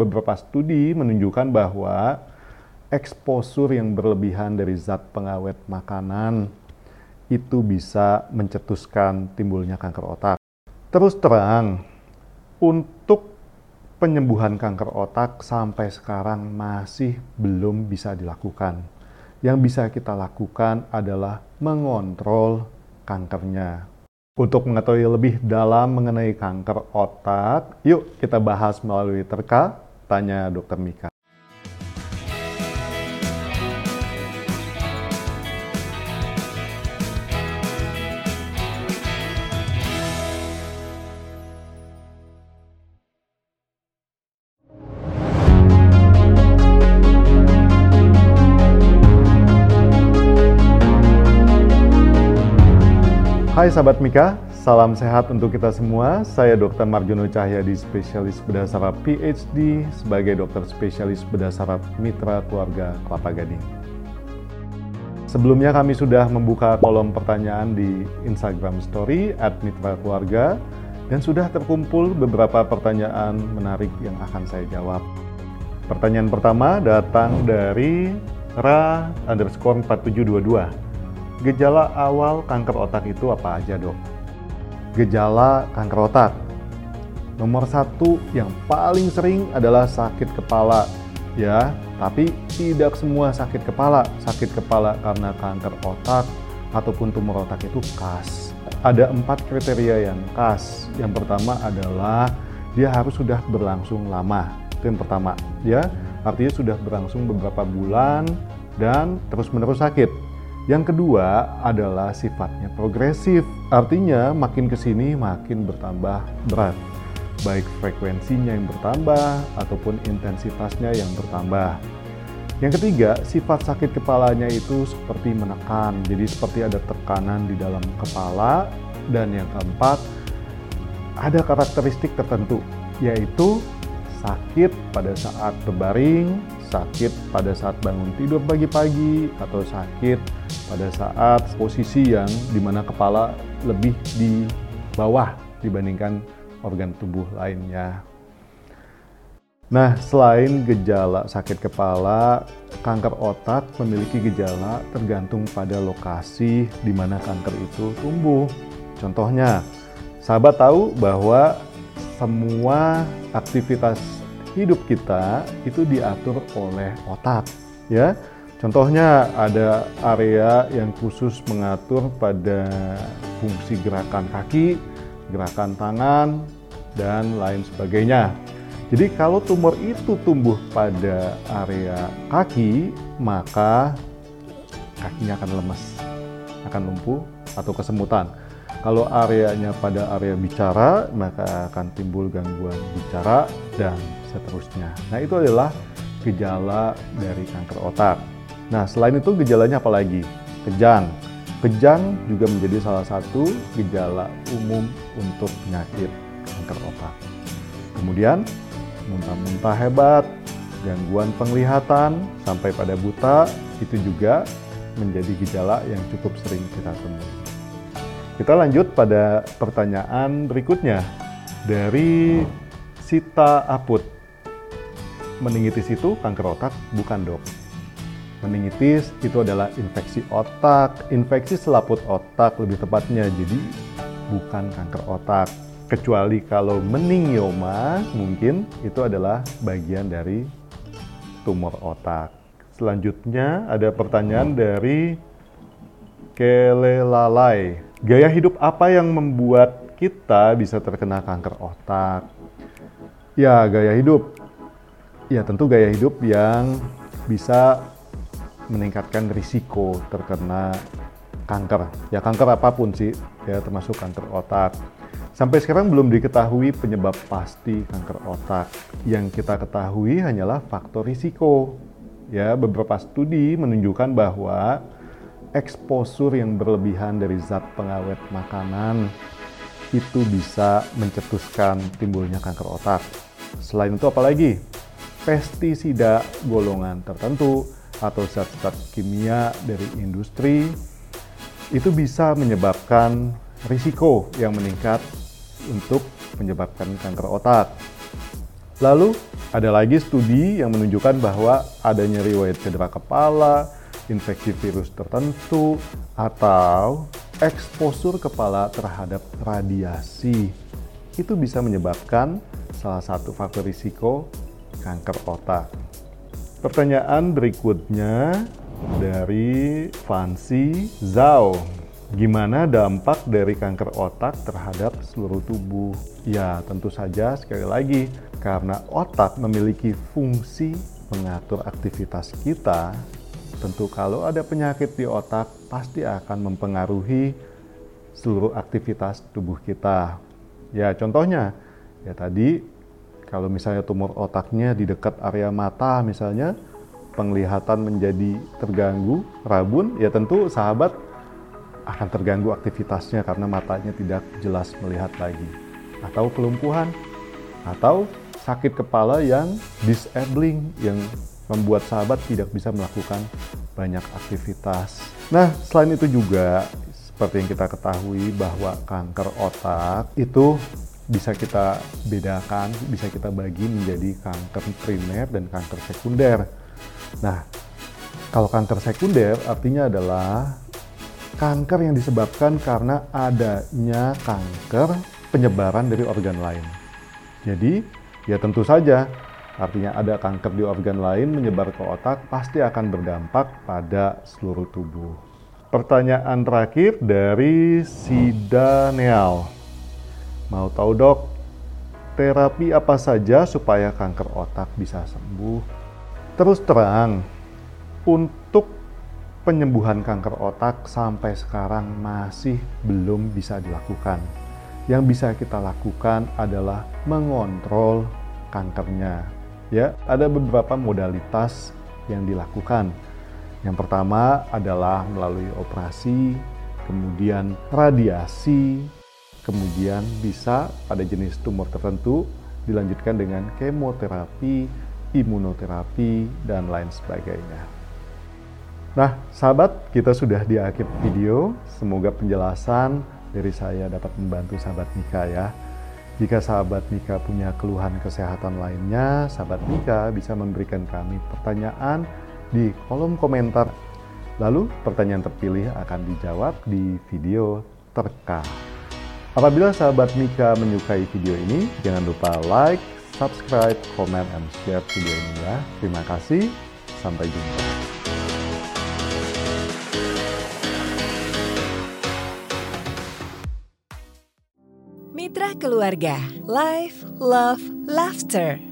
beberapa studi menunjukkan bahwa eksposur yang berlebihan dari zat pengawet makanan itu bisa mencetuskan timbulnya kanker otak. Terus terang, untuk penyembuhan kanker otak sampai sekarang masih belum bisa dilakukan. Yang bisa kita lakukan adalah mengontrol kankernya. Untuk mengetahui lebih dalam mengenai kanker otak, yuk kita bahas melalui terka Tanya Dokter Mika. Hai sahabat Mika, salam sehat untuk kita semua. Saya Dr. Marjono Cahyadi, spesialis bedah saraf PhD sebagai dokter spesialis bedah saraf Mitra Keluarga Kelapa Gading. Sebelumnya kami sudah membuka kolom pertanyaan di Instagram Story at Mitra Keluarga dan sudah terkumpul beberapa pertanyaan menarik yang akan saya jawab. Pertanyaan pertama datang dari Ra underscore 4722 Gejala awal kanker otak itu apa aja dok? Gejala kanker otak. Nomor satu yang paling sering adalah sakit kepala, ya. Tapi tidak semua sakit kepala. Sakit kepala karena kanker otak ataupun tumor otak itu khas. Ada empat kriteria yang khas. Yang pertama adalah dia harus sudah berlangsung lama. Itu yang pertama, ya. Artinya sudah berlangsung beberapa bulan dan terus-menerus sakit yang kedua adalah sifatnya progresif, artinya makin ke sini makin bertambah berat, baik frekuensinya yang bertambah ataupun intensitasnya yang bertambah. Yang ketiga, sifat sakit kepalanya itu seperti menekan, jadi seperti ada tekanan di dalam kepala. Dan yang keempat, ada karakteristik tertentu, yaitu sakit pada saat berbaring, sakit pada saat bangun tidur pagi-pagi atau sakit pada saat posisi yang di mana kepala lebih di bawah dibandingkan organ tubuh lainnya. Nah, selain gejala sakit kepala, kanker otak memiliki gejala tergantung pada lokasi di mana kanker itu tumbuh. Contohnya, sahabat tahu bahwa semua aktivitas hidup kita itu diatur oleh otak, ya. Contohnya ada area yang khusus mengatur pada fungsi gerakan kaki, gerakan tangan, dan lain sebagainya. Jadi kalau tumor itu tumbuh pada area kaki, maka kakinya akan lemas, akan lumpuh atau kesemutan. Kalau areanya pada area bicara, maka akan timbul gangguan bicara dan seterusnya. Nah, itu adalah gejala dari kanker otak. Nah, selain itu gejalanya apa lagi? Kejang. Kejang juga menjadi salah satu gejala umum untuk penyakit kanker otak. Kemudian, muntah-muntah hebat, gangguan penglihatan, sampai pada buta, itu juga menjadi gejala yang cukup sering kita temui. Kita lanjut pada pertanyaan berikutnya dari Sita Aput. Meningitis itu kanker otak? Bukan dok. Meningitis itu adalah infeksi otak, infeksi selaput otak lebih tepatnya, jadi bukan kanker otak. Kecuali kalau meningioma mungkin itu adalah bagian dari tumor otak. Selanjutnya ada pertanyaan dari Kelelalai. Gaya hidup apa yang membuat kita bisa terkena kanker otak? Ya, gaya hidup. Ya, tentu gaya hidup yang bisa meningkatkan risiko terkena kanker. Ya, kanker apa pun sih, ya termasuk kanker otak. Sampai sekarang belum diketahui penyebab pasti kanker otak. Yang kita ketahui hanyalah faktor risiko. Ya, beberapa studi menunjukkan bahwa eksposur yang berlebihan dari zat pengawet makanan itu bisa mencetuskan timbulnya kanker otak. Selain itu apalagi? Pestisida golongan tertentu atau zat-zat kimia dari industri itu bisa menyebabkan risiko yang meningkat untuk menyebabkan kanker otak. Lalu Ada lagi studi yang menunjukkan bahwa adanya riwayat cedera kepala, infeksi virus tertentu, atau eksposur kepala terhadap radiasi. Itu bisa menyebabkan salah satu faktor risiko kanker otak. Pertanyaan berikutnya dari Fancy Zhao. Gimana dampak dari kanker otak terhadap seluruh tubuh? Ya, tentu saja sekali lagi karena otak memiliki fungsi mengatur aktivitas kita, tentu kalau ada penyakit di otak pasti akan mempengaruhi seluruh aktivitas tubuh kita. Ya, contohnya ya tadi kalau misalnya tumor otaknya di dekat area mata misalnya penglihatan menjadi terganggu, rabun, ya tentu sahabat akan terganggu aktivitasnya karena matanya tidak jelas melihat lagi. Atau kelumpuhan, atau sakit kepala yang disabling yang membuat sahabat tidak bisa melakukan banyak aktivitas. Nah, selain itu juga seperti yang kita ketahui bahwa kanker otak itu bisa kita bedakan, bisa kita bagi menjadi kanker primer dan kanker sekunder. Nah, kalau kanker sekunder artinya adalah kanker yang disebabkan karena adanya kanker penyebaran dari organ lain. Jadi, Ya tentu saja, artinya ada kanker di organ lain menyebar ke otak pasti akan berdampak pada seluruh tubuh. Pertanyaan terakhir dari si Daniel. Mau tahu dok, terapi apa saja supaya kanker otak bisa sembuh? Terus terang, untuk penyembuhan kanker otak sampai sekarang masih belum bisa dilakukan yang bisa kita lakukan adalah mengontrol kankernya. Ya, ada beberapa modalitas yang dilakukan. Yang pertama adalah melalui operasi, kemudian radiasi, kemudian bisa pada jenis tumor tertentu dilanjutkan dengan kemoterapi, imunoterapi, dan lain sebagainya. Nah, sahabat, kita sudah di akhir video. Semoga penjelasan dari saya dapat membantu sahabat Mika ya. Jika sahabat Mika punya keluhan kesehatan lainnya, sahabat Mika bisa memberikan kami pertanyaan di kolom komentar. Lalu pertanyaan terpilih akan dijawab di video terkait. Apabila sahabat Mika menyukai video ini, jangan lupa like, subscribe, comment, and share video ini ya. Terima kasih, sampai jumpa. Mitra Keluarga, Life, Love, Laughter.